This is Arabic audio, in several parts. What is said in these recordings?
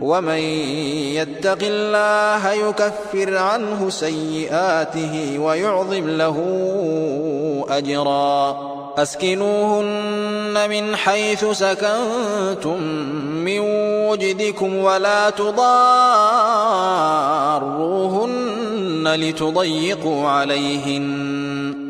ومن يتق الله يكفر عنه سيئاته ويعظم له أجرا. أسكنوهن من حيث سكنتم من وجدكم ولا تضاروهن لتضيقوا عليهن.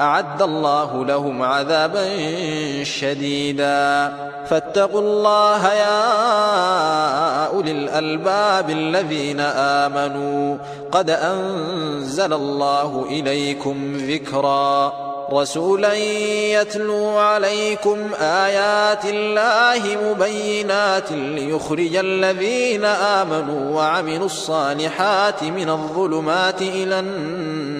أعد الله لهم عذابا شديدا. فاتقوا الله يا أولي الألباب الذين آمنوا. قد أنزل الله إليكم ذكرا. رسولا يتلو عليكم آيات الله مبينات ليخرج الذين آمنوا وعملوا الصالحات من الظلمات إلى النور